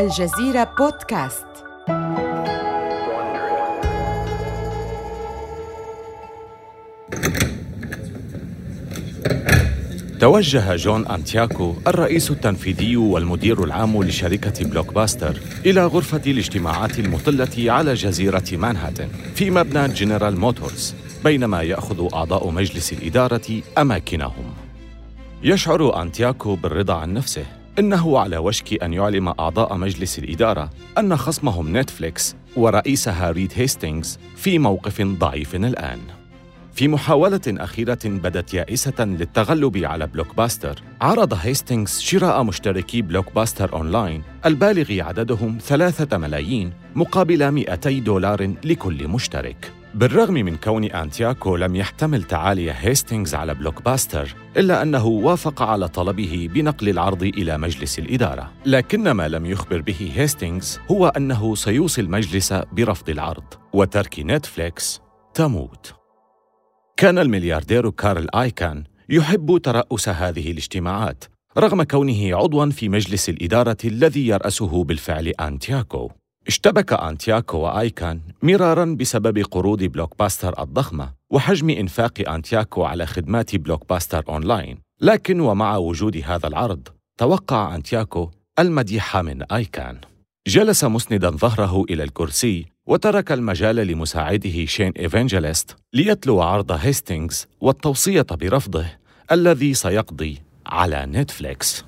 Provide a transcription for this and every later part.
الجزيرة بودكاست. توجه جون أنتياكو الرئيس التنفيذي والمدير العام لشركة بلوك باستر إلى غرفة الاجتماعات المطلة على جزيرة مانهاتن في مبنى جنرال موتورز بينما يأخذ أعضاء مجلس الإدارة أماكنهم. يشعر أنتياكو بالرضا عن نفسه. إنه على وشك أن يعلم أعضاء مجلس الإدارة أن خصمهم نتفليكس ورئيسها ريد هيستينغز في موقف ضعيف الآن. في محاولة أخيرة بدت يائسة للتغلب على بلوك باستر عرض هيستينغز شراء مشتركي بلوك باستر أونلاين البالغ عددهم ثلاثة ملايين مقابل 200 دولار لكل مشترك. بالرغم من كون أنتياكو لم يحتمل تعالي هيستينغز على بلوك باستر إلا أنه وافق على طلبه بنقل العرض إلى مجلس الإدارة. لكن ما لم يخبر به هيستينغز هو أنه سيوصي المجلس برفض العرض وترك نتفليكس تموت. كان الملياردير كارل آيكان يحب ترأس هذه الاجتماعات رغم كونه عضواً في مجلس الإدارة الذي يرأسه بالفعل أنتياكو. اشتبك أنتياكو وآيكان مرارا بسبب قروض بلوك باستر الضخمة وحجم إنفاق أنتياكو على خدمات بلوك باستر أونلاين. لكن ومع وجود هذا العرض توقع أنتياكو المديح من آيكان. جلس مسندا ظهره إلى الكرسي وترك المجال لمساعده شين إيفانجيليست ليتلو عرض هيستينغز والتوصية برفضه الذي سيقضي على نتفليكس.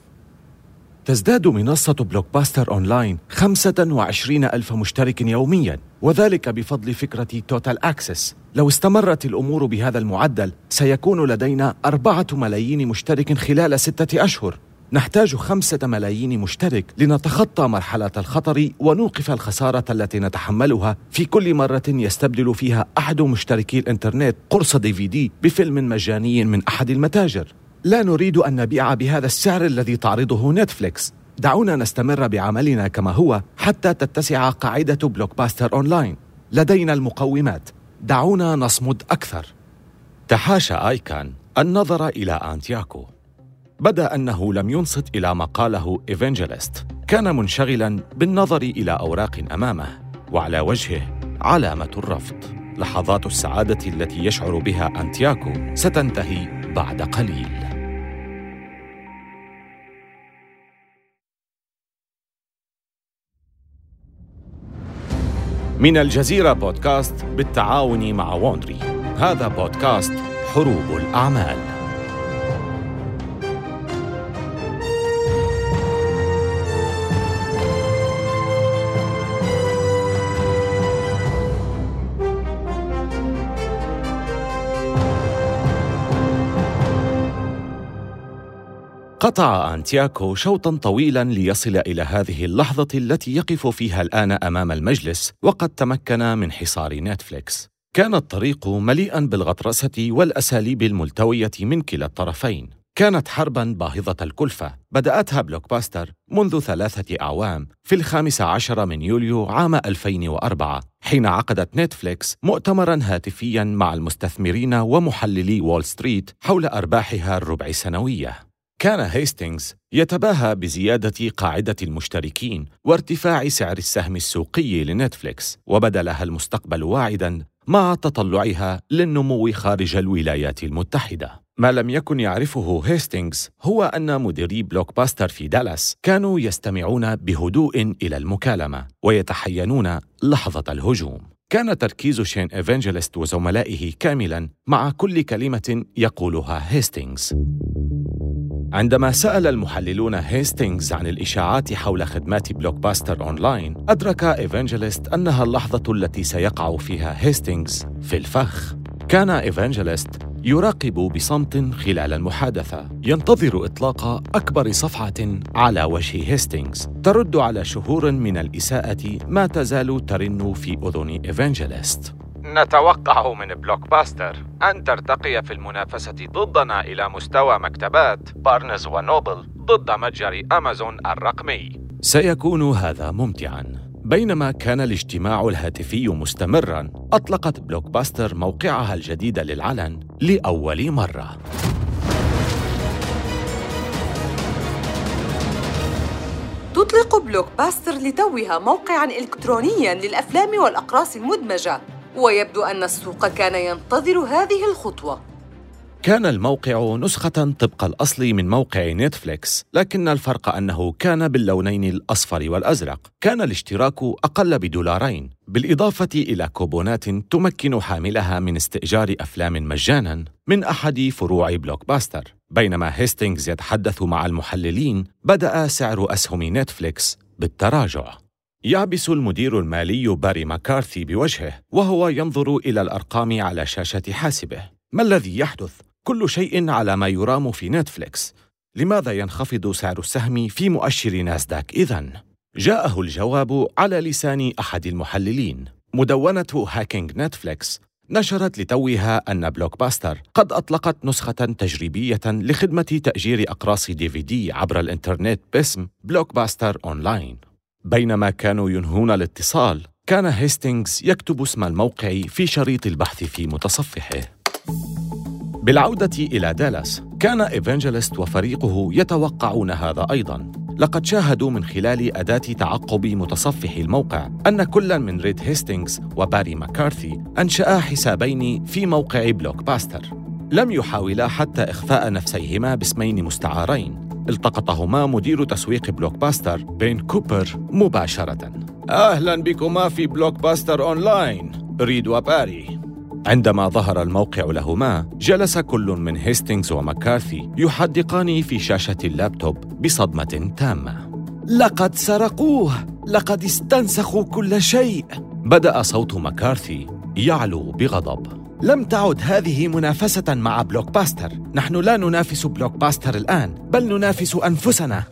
تزداد منصة بلوك باستر أونلاين 25 ألف مشترك يومياً وذلك بفضل فكرة توتال أكسس. لو استمرت الأمور بهذا المعدل سيكون لدينا أربعة ملايين مشترك خلال ستة أشهر. نحتاج خمسة ملايين مشترك لنتخطى مرحلة الخطر ونوقف الخسارة التي نتحملها. في كل مرة يستبدل فيها أحد مشتركي الإنترنت قرص دي في دي بفيلم مجاني من أحد المتاجر. لا نريد أن نبيع بهذا السعر الذي تعرضه نتفليكس. دعونا نستمر بعملنا كما هو حتى تتسع قاعدة بلوك باستر أونلاين. لدينا المقومات. دعونا نصمد أكثر. تحاشى آيكان النظر إلى أنتياكو. بدأ أنه لم ينصت إلى ما قاله إيفانجيليست. كان منشغلا بالنظر إلى أوراق أمامه وعلى وجهه علامة الرفض. لحظات السعادة التي يشعر بها أنتياكو ستنتهي بعد قليل. من الجزيرة بودكاست بالتعاون مع ووندري هذا بودكاست حروب الأعمال. قطع أنتياكو شوطا طويلا ليصل إلى هذه اللحظة التي يقف فيها الآن أمام المجلس وقد تمكن من حصار نتفليكس. كان الطريق مليئا بالغطرسة والأساليب الملتوية من كلا الطرفين. كانت حربا باهظة الكلفة. بدأتها بلوك باستر منذ ثلاثة أعوام في الخامس عشر من يوليو عام 2004 حين عقدت نتفليكس مؤتمرا هاتفيا مع المستثمرين ومحللي وول ستريت حول أرباحها الربع سنوية. كان هيستينغز يتباهى بزيادة قاعدة المشتركين وارتفاع سعر السهم السوقي لنتفليكس وبدا لها المستقبل واعدا مع تطلعها للنمو خارج الولايات المتحدة. ما لم يكن يعرفه هيستينغز هو أن مديري بلوك باستر في دالاس كانوا يستمعون بهدوء إلى المكالمة ويتحينون لحظة الهجوم. كان تركيز شين إيفانجيليست وزملائه كاملا مع كل كلمة يقولها هيستينغز. عندما سأل المحللون هيستينغز عن الإشاعات حول خدمات بلوك باستر أونلاين أدرك إيفانجيليست أنها اللحظة التي سيقع فيها هيستينغز في الفخ. كان إيفانجيليست يراقب بصمت خلال المحادثة. ينتظر إطلاق أكبر صفعة على وجه هيستينغز. ترد على شهور من الإساءة ما تزال ترن في أذن إيفانجيليست. نتوقع من بلوك باستر أن ترتقي في المنافسة ضدنا إلى مستوى مكتبات بارنز ونوبل ضد متجر أمازون الرقمي. سيكون هذا ممتعا. بينما كان الاجتماع الهاتفي مستمرا أطلقت بلوك باستر موقعها الجديد للعلن لأول مرة. تطلق بلوك باستر لتوها موقعاً إلكترونياً للأفلام والأقراص المدمجة. ويبدو أن السوق كان ينتظر هذه الخطوة كان الموقع نسخة طبق الأصل من موقع نتفليكس، لكن الفرق أنه كان باللونين الأصفر والأزرق. كان الاشتراك أقل بدولارين، بالإضافة إلى كوبونات تمكن حاملها من استئجار أفلام مجاناً من أحد فروع بلوك باستر. بينما هيستينغز يتحدث مع المحللين، بدأ سعر أسهم نتفليكس بالتراجع. يعبس المدير المالي باري ماكارثي بوجهه وهو ينظر إلى الأرقام على شاشة حاسبه. ما الذي يحدث؟ كل شيء على ما يرام في نتفليكس لماذا ينخفض سعر السهم في مؤشر ناسداك إذن؟ جاءه الجواب على لسان أحد المحللين مدونة هاكينج نتفليكس نشرت لتوها أن بلوك باستر قد أطلقت نسخة تجريبية لخدمة تأجير أقراص دي في دي عبر الإنترنت باسم بلوك باستر أونلاين بينما كانوا ينهون الاتصال كان هيستينغز يكتب اسم الموقع في شريط البحث في متصفحه. بالعودة إلى دالاس كان إيفانجيليست وفريقه يتوقعون هذا أيضاً. لقد شاهدوا من خلال أداة تعقب متصفح الموقع أن كل من ريد هيستينغز وباري ماكارثي أنشأ حسابين في موقع بلوك باستر لم يحاولا حتى إخفاء نفسيهما باسمين مستعارين. التقطهما مدير تسويق بلوك باستر بين كوبر مباشرة. أهلا بكما في بلوك باستر أونلاين ريد وباري عندما ظهر الموقع لهما جلس كل من هيستينغز ومكارثي يحدقان في شاشة اللابتوب بصدمة تامة. لقد سرقوه! لقد استنسخوا كل شيء! بدأ صوت مكارثي يعلو بغضب. لم تعد هذه منافسة مع بلوك باستر نحن لا ننافس بلوك باستر الآن بل ننافس أنفسنا.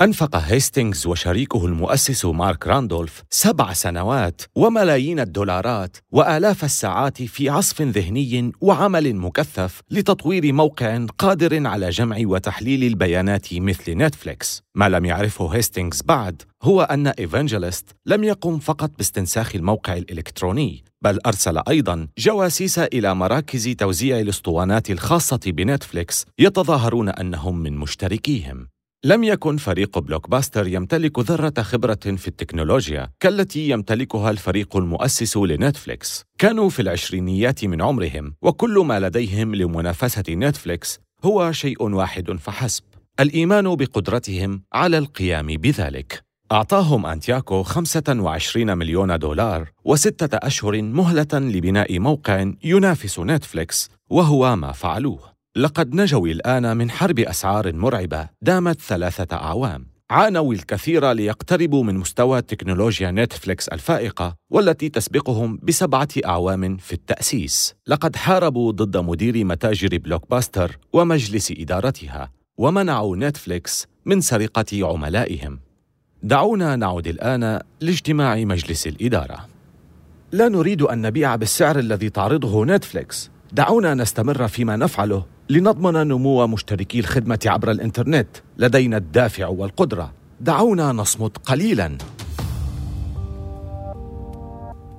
أنفق هيستينغز وشريكه المؤسس مارك راندولف سبع سنوات وملايين الدولارات وآلاف الساعات في عصف ذهني وعمل مكثف لتطوير موقع قادر على جمع وتحليل البيانات مثل نتفليكس. ما لم يعرفه هيستينغز بعد هو أن إيفانجيليست لم يقم فقط باستنساخ الموقع الإلكتروني بل أرسل أيضا جواسيس إلى مراكز توزيع الأسطوانات الخاصة بنتفليكس يتظاهرون أنهم من مشتركيهم. لم يكن فريق بلوك باستر يمتلك ذرة خبرة في التكنولوجيا كالتي يمتلكها الفريق المؤسس لنتفليكس. كانوا في العشرينيات من عمرهم وكل ما لديهم لمنافسة نتفليكس هو شيء واحد فحسب. الإيمان بقدرتهم على القيام بذلك. أعطاهم أنتياكو 25 مليون دولار وستة أشهر مهلة لبناء موقع ينافس نتفليكس وهو ما فعلوه. لقد نجوا الآن من حرب أسعار مرعبة دامت ثلاثة أعوام. عانوا الكثير ليقتربوا من مستوى تكنولوجيا نتفليكس الفائقة والتي تسبقهم بسبعة أعوام في التأسيس. لقد حاربوا ضد مدير متاجر بلوك باستر ومجلس إدارتها ومنعوا نتفليكس من سرقة عملائهم. دعونا نعود الآن لاجتماع مجلس الإدارة. لا نريد أن نبيع بالسعر الذي تعرضه نتفليكس. دعونا نستمر فيما نفعله. لنضمن نمو مشتركي الخدمة عبر الإنترنت لدينا الدافع والقدرة. دعونا نصمت قليلا.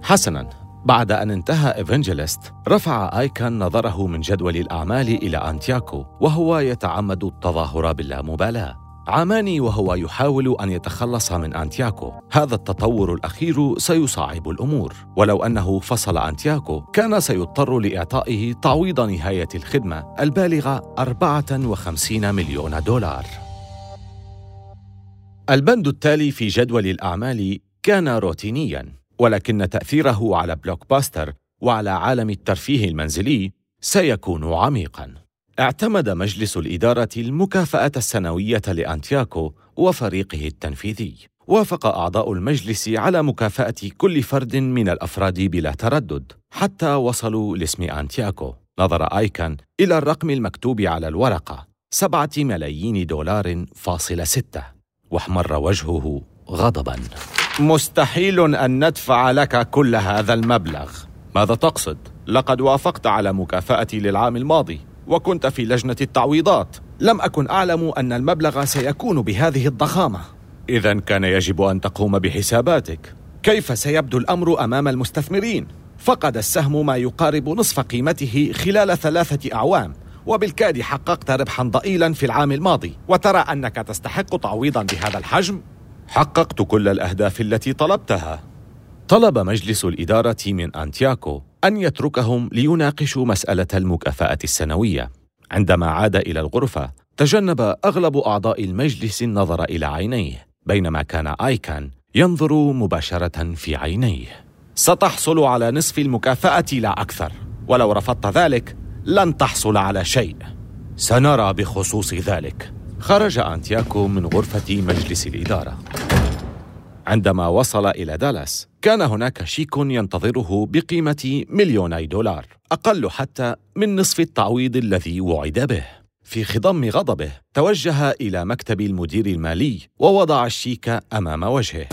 حسنا. بعد أن انتهى إيفنجلست رفع آيكان نظره من جدول الأعمال إلى أنتياكو وهو يتعمد التظاهر باللامبالاة. عامان وهو يحاول أن يتخلص من انتياكو هذا التطور الأخير سيصعب الأمور. ولو أنه فصل انتياكو كان سيضطر لإعطائه تعويض نهاية الخدمة البالغة 54 مليون دولار. البند التالي في جدول الأعمال كان روتينيا ولكن تأثيره على بلوك باستر وعلى عالم الترفيه المنزلي سيكون عميقا. اعتمد مجلس الإدارة المكافأة السنوية لأنتياكو وفريقه التنفيذي. وافق أعضاء المجلس على مكافأة كل فرد من الأفراد بلا تردد حتى وصلوا لاسم أنتياكو نظر آيكان إلى الرقم المكتوب على الورقة سبعة ملايين دولار فاصل ستة. واحمر وجهه غضبا. مستحيل أن ندفع لك كل هذا المبلغ. ماذا تقصد؟ لقد وافقت على مكافأتي للعام الماضي. وكنت في لجنة التعويضات. لم أكن أعلم أن المبلغ سيكون بهذه الضخامة. إذا كان يجب أن تقوم بحساباتك. كيف سيبدو الأمر أمام المستثمرين؟ فقد السهم ما يقارب نصف قيمته خلال ثلاثة أعوام. وبالكاد حققت ربحا ضئيلا في العام الماضي. وترى أنك تستحق تعويضا بهذا الحجم؟ حققت كل الأهداف التي طلبتها. طلب مجلس الإدارة من أنتياكو أن يتركهم ليناقشوا مسألة المكافأة السنوية. عندما عاد إلى الغرفة تجنب أغلب أعضاء المجلس النظر إلى عينيه بينما كان آيكان ينظر مباشرة في عينيه. ستحصل على نصف المكافأة لا أكثر ولو رفضت ذلك لن تحصل على شيء. سنرى بخصوص ذلك. خرج أنتياكو من غرفة مجلس الإدارة. عندما وصل إلى دالاس كان هناك شيك ينتظره بقيمة مليوني دولار أقل حتى من نصف التعويض الذي وعد به. في خضم غضبه توجه إلى مكتب المدير المالي ووضع الشيك أمام وجهه.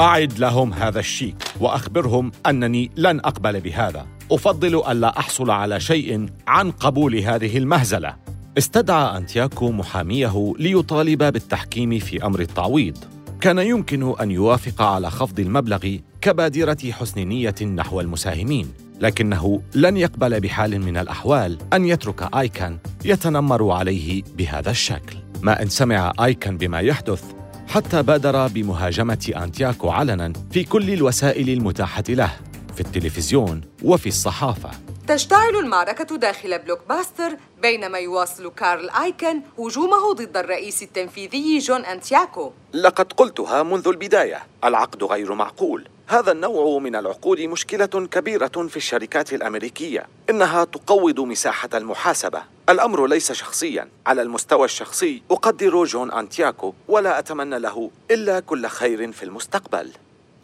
أعد لهم هذا الشيك وأخبرهم أنني لن أقبل بهذا. أفضل ألا أحصل على شيء عن قبول هذه المهزلة. استدعى أنتياكو محاميه ليطالب بالتحكيم في أمر التعويض. كان يمكن أن يوافق على خفض المبلغ كبادرة حسن نية نحو المساهمين لكنه لن يقبل بحال من الأحوال أن يترك آيكان يتنمر عليه بهذا الشكل. ما إن سمع آيكان بما يحدث حتى بادر بمهاجمة أنتياكو علنا في كل الوسائل المتاحة له في التلفزيون وفي الصحافة. تشتعل المعركة داخل بلوك باستر بينما يواصل كارل آيكن هجومه ضد الرئيس التنفيذي جون أنتياكو. لقد قلتها منذ البداية. العقد غير معقول. هذا النوع من العقود مشكلة كبيرة في الشركات الأمريكية. إنها تقوض مساحة المحاسبة. الأمر ليس شخصيا. على المستوى الشخصي أقدر جون أنتياكو ولا أتمنى له إلا كل خير في المستقبل.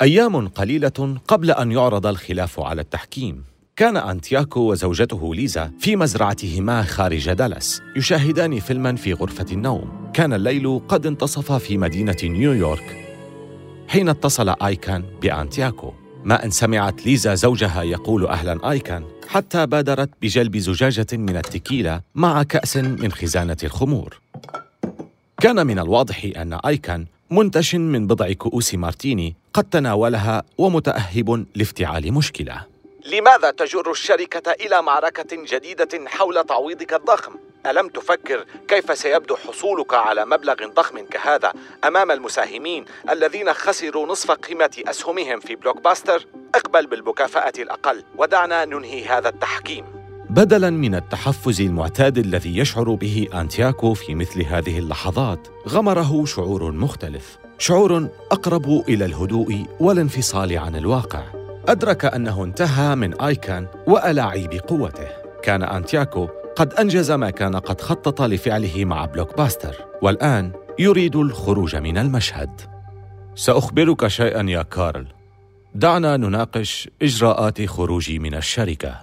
أيام قليلة قبل أن يعرض الخلاف على التحكيم. كان أنتياكو وزوجته ليزا في مزرعتهما خارج دالاس يشاهدان فيلما في غرفة النوم. كان الليل قد انتصف في مدينة نيويورك. حين اتصل آيكان بأنتياكو ما أن سمعت ليزا زوجها يقول أهلا آيكان حتى بادرت بجلب زجاجة من التكيلا مع كأس من خزانة الخمور. كان من الواضح أن آيكان منتش من بضع كؤوس مارتيني قد تناولها ومتأهب لافتعال مشكلة. لماذا تجر الشركة إلى معركة جديدة حول تعويضك الضخم؟ ألم تفكر كيف سيبدو حصولك على مبلغ ضخم كهذا أمام المساهمين الذين خسروا نصف قيمة أسهمهم في بلوك باستر؟ اقبل بالمكافأة الأقل ودعنا ننهي هذا التحكيم بدلا من التحفز المعتاد الذي يشعر به أنتياكو في مثل هذه اللحظات غمره شعور مختلف شعور أقرب إلى الهدوء والانفصال عن الواقع أدرك أنه انتهى من آيكان وألاعيب قوته. كان أنتياكو قد أنجز ما كان قد خطط لفعله مع بلوك باستر والآن يريد الخروج من المشهد. سأخبرك شيئا يا كارل. دعنا نناقش إجراءات خروجي من الشركة.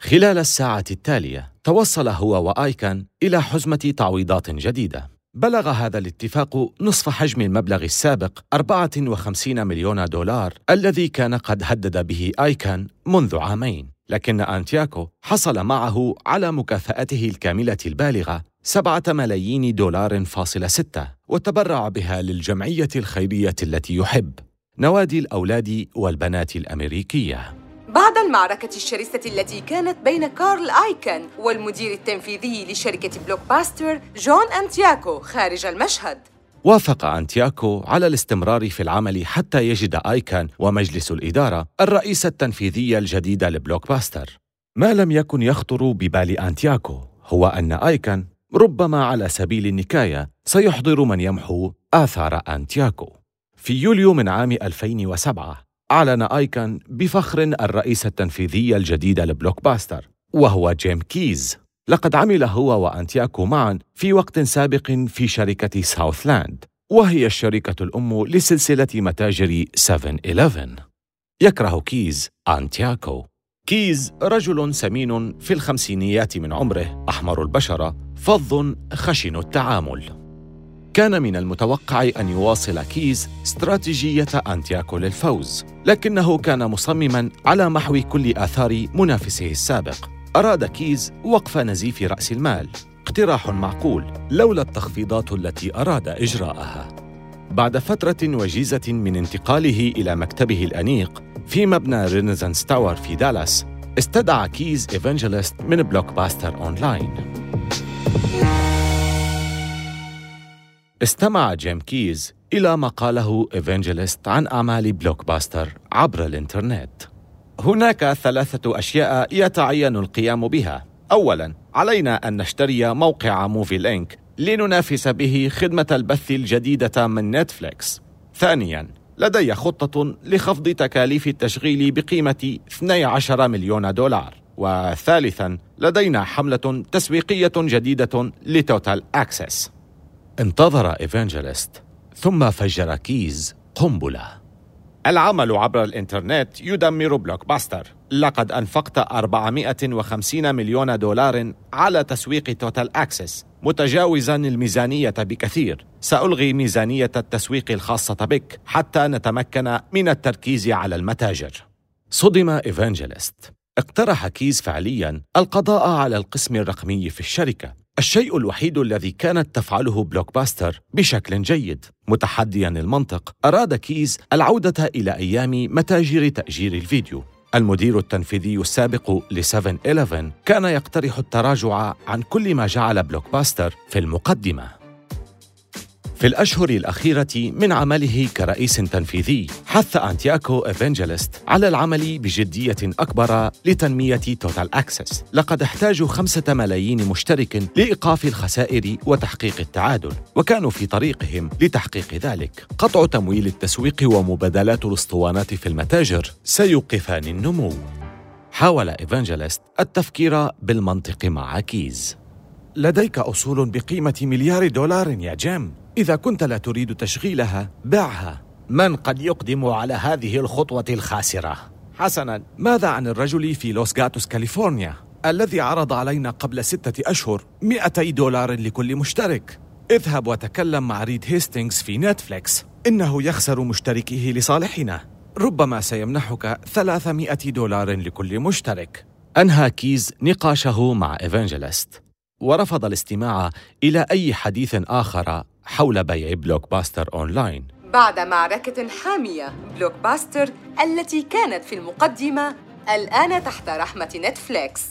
خلال الساعة التالية توصل هو وآيكان إلى حزمة تعويضات جديدة. بلغ هذا الاتفاق نصف حجم المبلغ السابق 54 مليون دولار الذي كان قد هدد به آيكان منذ عامين. لكن أنتياكو حصل معه على مكافأته الكاملة البالغة سبعة ملايين دولار فاصلة ستة وتبرع بها للجمعية الخيرية التي يحب نوادي الأولاد والبنات الأمريكية. بعد المعركة الشرسة التي كانت بين كارل آيكن والمدير التنفيذي لشركة بلوك باستر جون أنتياكو خارج المشهد. وافق أنتياكو على الاستمرار في العمل حتى يجد آيكان ومجلس الإدارة الرئيس التنفيذي الجديد لبلوك باستر ما لم يكن يخطر ببال أنتياكو هو أن آيكان ربما على سبيل النكاية سيحضر من يمحو آثار أنتياكو. في يوليو من عام 2007 أعلن آيكان بفخر الرئيس التنفيذي الجديد لبلوك باستر وهو جيم كيز. لقد عمل هو وأنتياكو معا في وقت سابق في شركة ساوثلاند وهي الشركة الأم لسلسلة متاجر 7-Eleven يكره كيز أنتياكو. كيز رجل سمين في الخمسينيات من عمره أحمر البشرة فظ خشن التعامل. كان من المتوقع أن يواصل كيز استراتيجية أنتياكو للفوز لكنه كان مصمما على محو كل آثار منافسه السابق. أراد كيز وقف نزيف رأس المال. اقتراح معقول لولا التخفيضات التي أراد إجراءها. بعد فترة وجيزة من انتقاله إلى مكتبه الأنيق في مبنى رينيزانس تاور في دالاس استدعى كيز إيفانجيليست من بلوك باستر أونلاين. استمع جيم كيز إلى ما قاله إيفانجيليست عن أعمال بلوك باستر عبر الإنترنت. هناك ثلاثة أشياء يتعين القيام بها. أولاً علينا أن نشتري موقع موفي لينك لننافس به خدمة البث الجديدة من نتفليكس. ثانياً لدي خطة لخفض تكاليف التشغيل بقيمة 12 مليون دولار. وثالثا لدينا حملة تسويقية جديدة ل Total Access. انتظر إيفانجيليست ثم فجر كيز قنبلة. العمل عبر الإنترنت يدمر بلوك باستر لقد أنفقت 450 مليون دولار على تسويق Total Access متجاوزا الميزانية بكثير. سألغي ميزانية التسويق الخاصة بك حتى نتمكن من التركيز على المتاجر. صدم إيفانجيليست اقترح كيز فعليا القضاء على القسم الرقمي في الشركة. الشيء الوحيد الذي كانت تفعله بلوك باستر بشكل جيد. متحديا المنطق أراد كيز العودة إلى أيام متاجر تأجير الفيديو. المدير التنفيذي السابق ل 7-Eleven كان يقترح التراجع عن كل ما جعل بلوك باستر في المقدمة. في الأشهر الأخيرة من عمله كرئيس تنفيذي حث أنتياكو إيفانجيليست على العمل بجدية أكبر لتنمية Total Access لقد احتاجوا خمسة ملايين مشترك لإيقاف الخسائر وتحقيق التعادل وكانوا في طريقهم لتحقيق ذلك. قطع تمويل التسويق ومبادلات الأسطوانات في المتاجر سيوقفان النمو. حاول إيفانجيليست التفكير بالمنطق مع كيز. لديك أصول بقيمة مليار دولار يا جيم. إذا كنت لا تريد تشغيلها بعها من قد يقدم على هذه الخطوة الخاسرة؟ حسنا. ماذا عن الرجل في لوس غاتوس كاليفورنيا؟ الذي عرض علينا قبل ستة أشهر 200 دولار لكل مشترك. اذهب وتكلم مع ريد هيستينغز في نتفليكس. إنه يخسر مشتركيه لصالحنا. ربما سيمنحك 300 دولار لكل مشترك. أنهى كيز نقاشه مع إيفانجيليست ورفض الاستماع إلى أي حديث آخر حول بيع Blockbuster Online. بعد معركة حامية بلوك باستر التي كانت في المقدمة الآن تحت رحمة نتفليكس.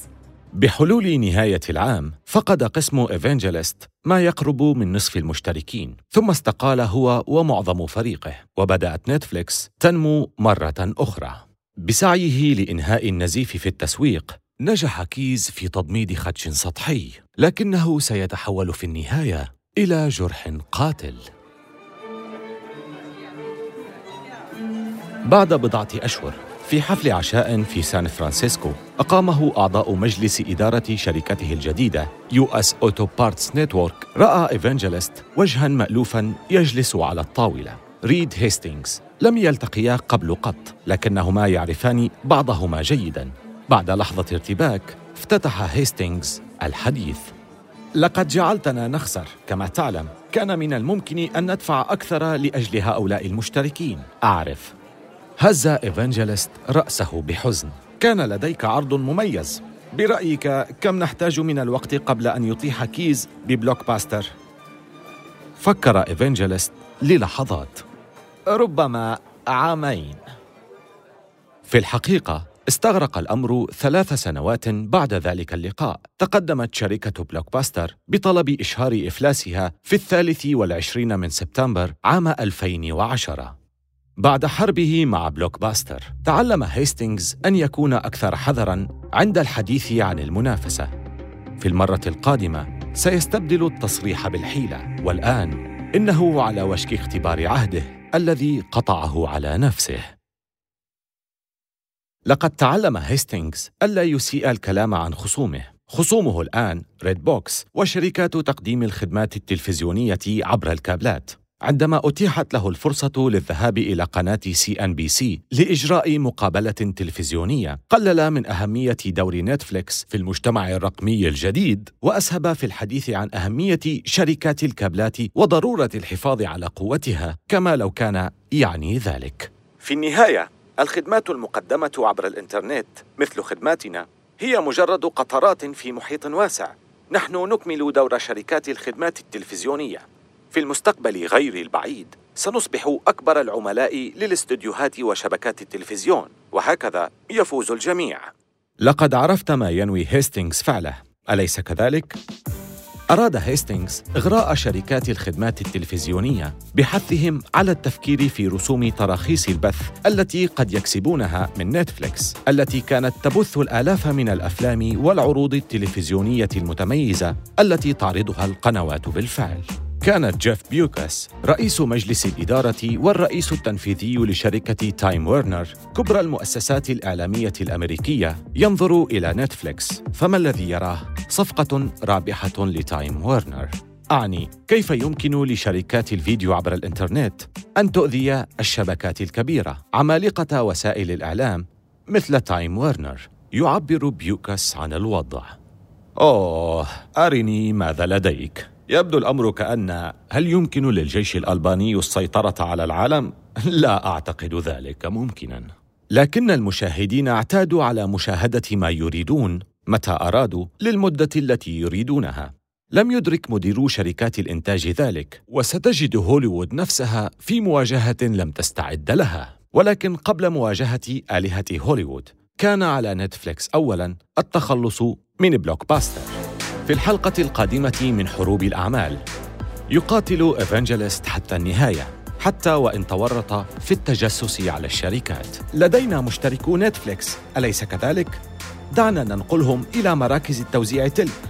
بحلول نهاية العام فقد قسم إيفانجيليست ما يقرب من نصف المشتركين ثم استقال هو ومعظم فريقه وبدأت نتفليكس تنمو مرة أخرى. بسعيه لإنهاء النزيف في التسويق نجح كيز في تضميد خدش سطحي لكنه سيتحول في النهاية إلى جرح قاتل. بعد بضعة أشهر في حفل عشاء في سان فرانسيسكو أقامه أعضاء مجلس إدارة شركته الجديدة US Auto Parts Network رأى إيفانجيليست وجها مألوفا يجلس على الطاولة. ريد هيستينغز لم يلتقيا قبل قط لكنهما يعرفان بعضهما جيدا. بعد لحظة ارتباك افتتح هيستينغز الحديث. لقد جعلتنا نخسر كما تعلم. كان من الممكن أن ندفع أكثر لأجل هؤلاء المشتركين. أعرف. هز إيفانجيليست رأسه بحزن. كان لديك عرض مميز. برأيك كم نحتاج من الوقت قبل أن يطيح كيز ببلوك باستر؟ فكر إيفانجيليست للحظات. ربما عامين. في الحقيقة استغرق الأمر ثلاث سنوات بعد ذلك اللقاء. تقدمت شركة بلوك باستر بطلب إشهار إفلاسها في الثالث والعشرين من سبتمبر عام 2010 بعد حربه مع بلوك باستر تعلم هيستينغز أن يكون أكثر حذراً عند الحديث عن المنافسة. في المرة القادمة سيستبدل التصريح بالحيلة والآن إنه على وشك اختبار عهده الذي قطعه على نفسه. لقد تعلم هيستينغز ألا يسيء الكلام عن خصومه. خصومه الآن ريد بوكس وشركات تقديم الخدمات التلفزيونية عبر الكابلات. عندما أتيحت له الفرصة للذهاب إلى قناة CNBC لإجراء مقابلة تلفزيونية قلل من أهمية دور نتفليكس في المجتمع الرقمي الجديد وأسهب في الحديث عن أهمية شركات الكابلات وضرورة الحفاظ على قوتها كما لو كان يعني ذلك. في النهاية الخدمات المقدمة عبر الإنترنت مثل خدماتنا هي مجرد قطرات في محيط واسع. نحن نكمل دور شركات الخدمات التلفزيونية. في المستقبل غير البعيد سنصبح أكبر العملاء للاستديوهات وشبكات التلفزيون وهكذا يفوز الجميع. لقد عرفت ما ينوي هيستينغز فعله. أليس كذلك؟ أراد هيستينغز إغراء شركات الخدمات التلفزيونية بحثهم على التفكير في رسوم تراخيص البث التي قد يكسبونها من نتفليكس التي كانت تبث الآلاف من الأفلام والعروض التلفزيونية المتميزة التي تعرضها القنوات بالفعل. كان جيف بيوكاس رئيس مجلس الإدارة والرئيس التنفيذي لشركة تايم ويرنر كبرى المؤسسات الإعلامية الأمريكية ينظر إلى نتفليكس. فما الذي يراه؟ صفقة رابحة لتايم ويرنر أعني كيف يمكن لشركات الفيديو عبر الإنترنت أن تؤذي الشبكات الكبيرة؟ عمالقة وسائل الإعلام مثل تايم ويرنر يعبر بيوكاس عن الوضع. أوه أرني ماذا لديك. يبدو الأمر كأن هل يمكن للجيش الألباني السيطرة على العالم؟ لا أعتقد ذلك ممكنا. لكن المشاهدين اعتادوا على مشاهدة ما يريدون متى أرادوا للمدة التي يريدونها. لم يدرك مديرو شركات الإنتاج ذلك وستجد هوليوود نفسها في مواجهة لم تستعد لها. ولكن قبل مواجهة آلهة هوليوود كان على نتفليكس اولا التخلص من بلوك باستر في الحلقة القادمة من حروب الأعمال. يقاتل إيفانجيليست حتى النهاية حتى وإن تورط في التجسس على الشركات. لدينا مشتركو نتفليكس. أليس كذلك؟ دعنا ننقلهم إلى مراكز التوزيع تلك.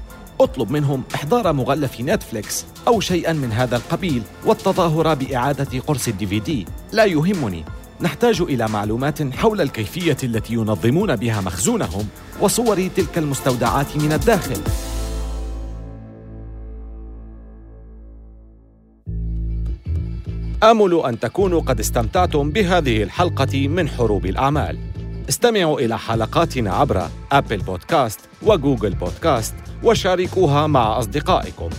اطلب منهم إحضار مغلف نتفليكس أو شيئا من هذا القبيل والتظاهر بإعادة قرص ال DVD. لا يهمني. نحتاج إلى معلومات حول الكيفية التي ينظمون بها مخزونهم وصور تلك المستودعات من الداخل. آمل أن تكونوا قد استمتعتم بهذه الحلقة من حروب الأعمال. استمعوا إلى حلقاتنا عبر أبل بودكاست وجوجل بودكاست وشاركوها مع أصدقائكم.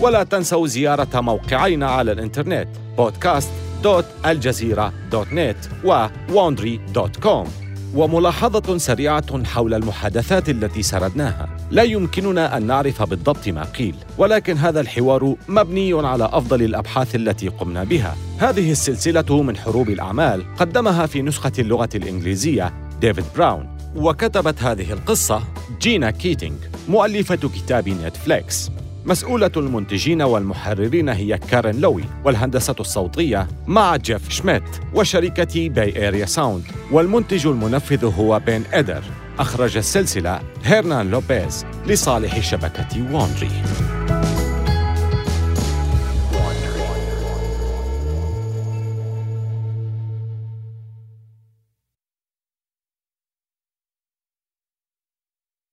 ولا تنسوا زيارة موقعينا على الإنترنت podcast.aljazeera.net و wandry.com وملاحظة سريعة حول المحادثات التي سردناها. لا يمكننا أن نعرف بالضبط ما قيل ولكن هذا الحوار مبني على أفضل الأبحاث التي قمنا بها. هذه السلسلة من حروب الأعمال قدمها في نسخة اللغة الإنجليزية ديفيد براون وكتبت هذه القصة جينا كيتينغ مؤلفة كتاب نتفليكس. مسؤولة المنتجين والمحررين هي كارين لوي والهندسة الصوتية مع جيف شميت وشركة باي اريا ساوند والمنتج المنفذ هو بين إدر. أخرج السلسلة هيرنان لوبيز لصالح شبكة وونري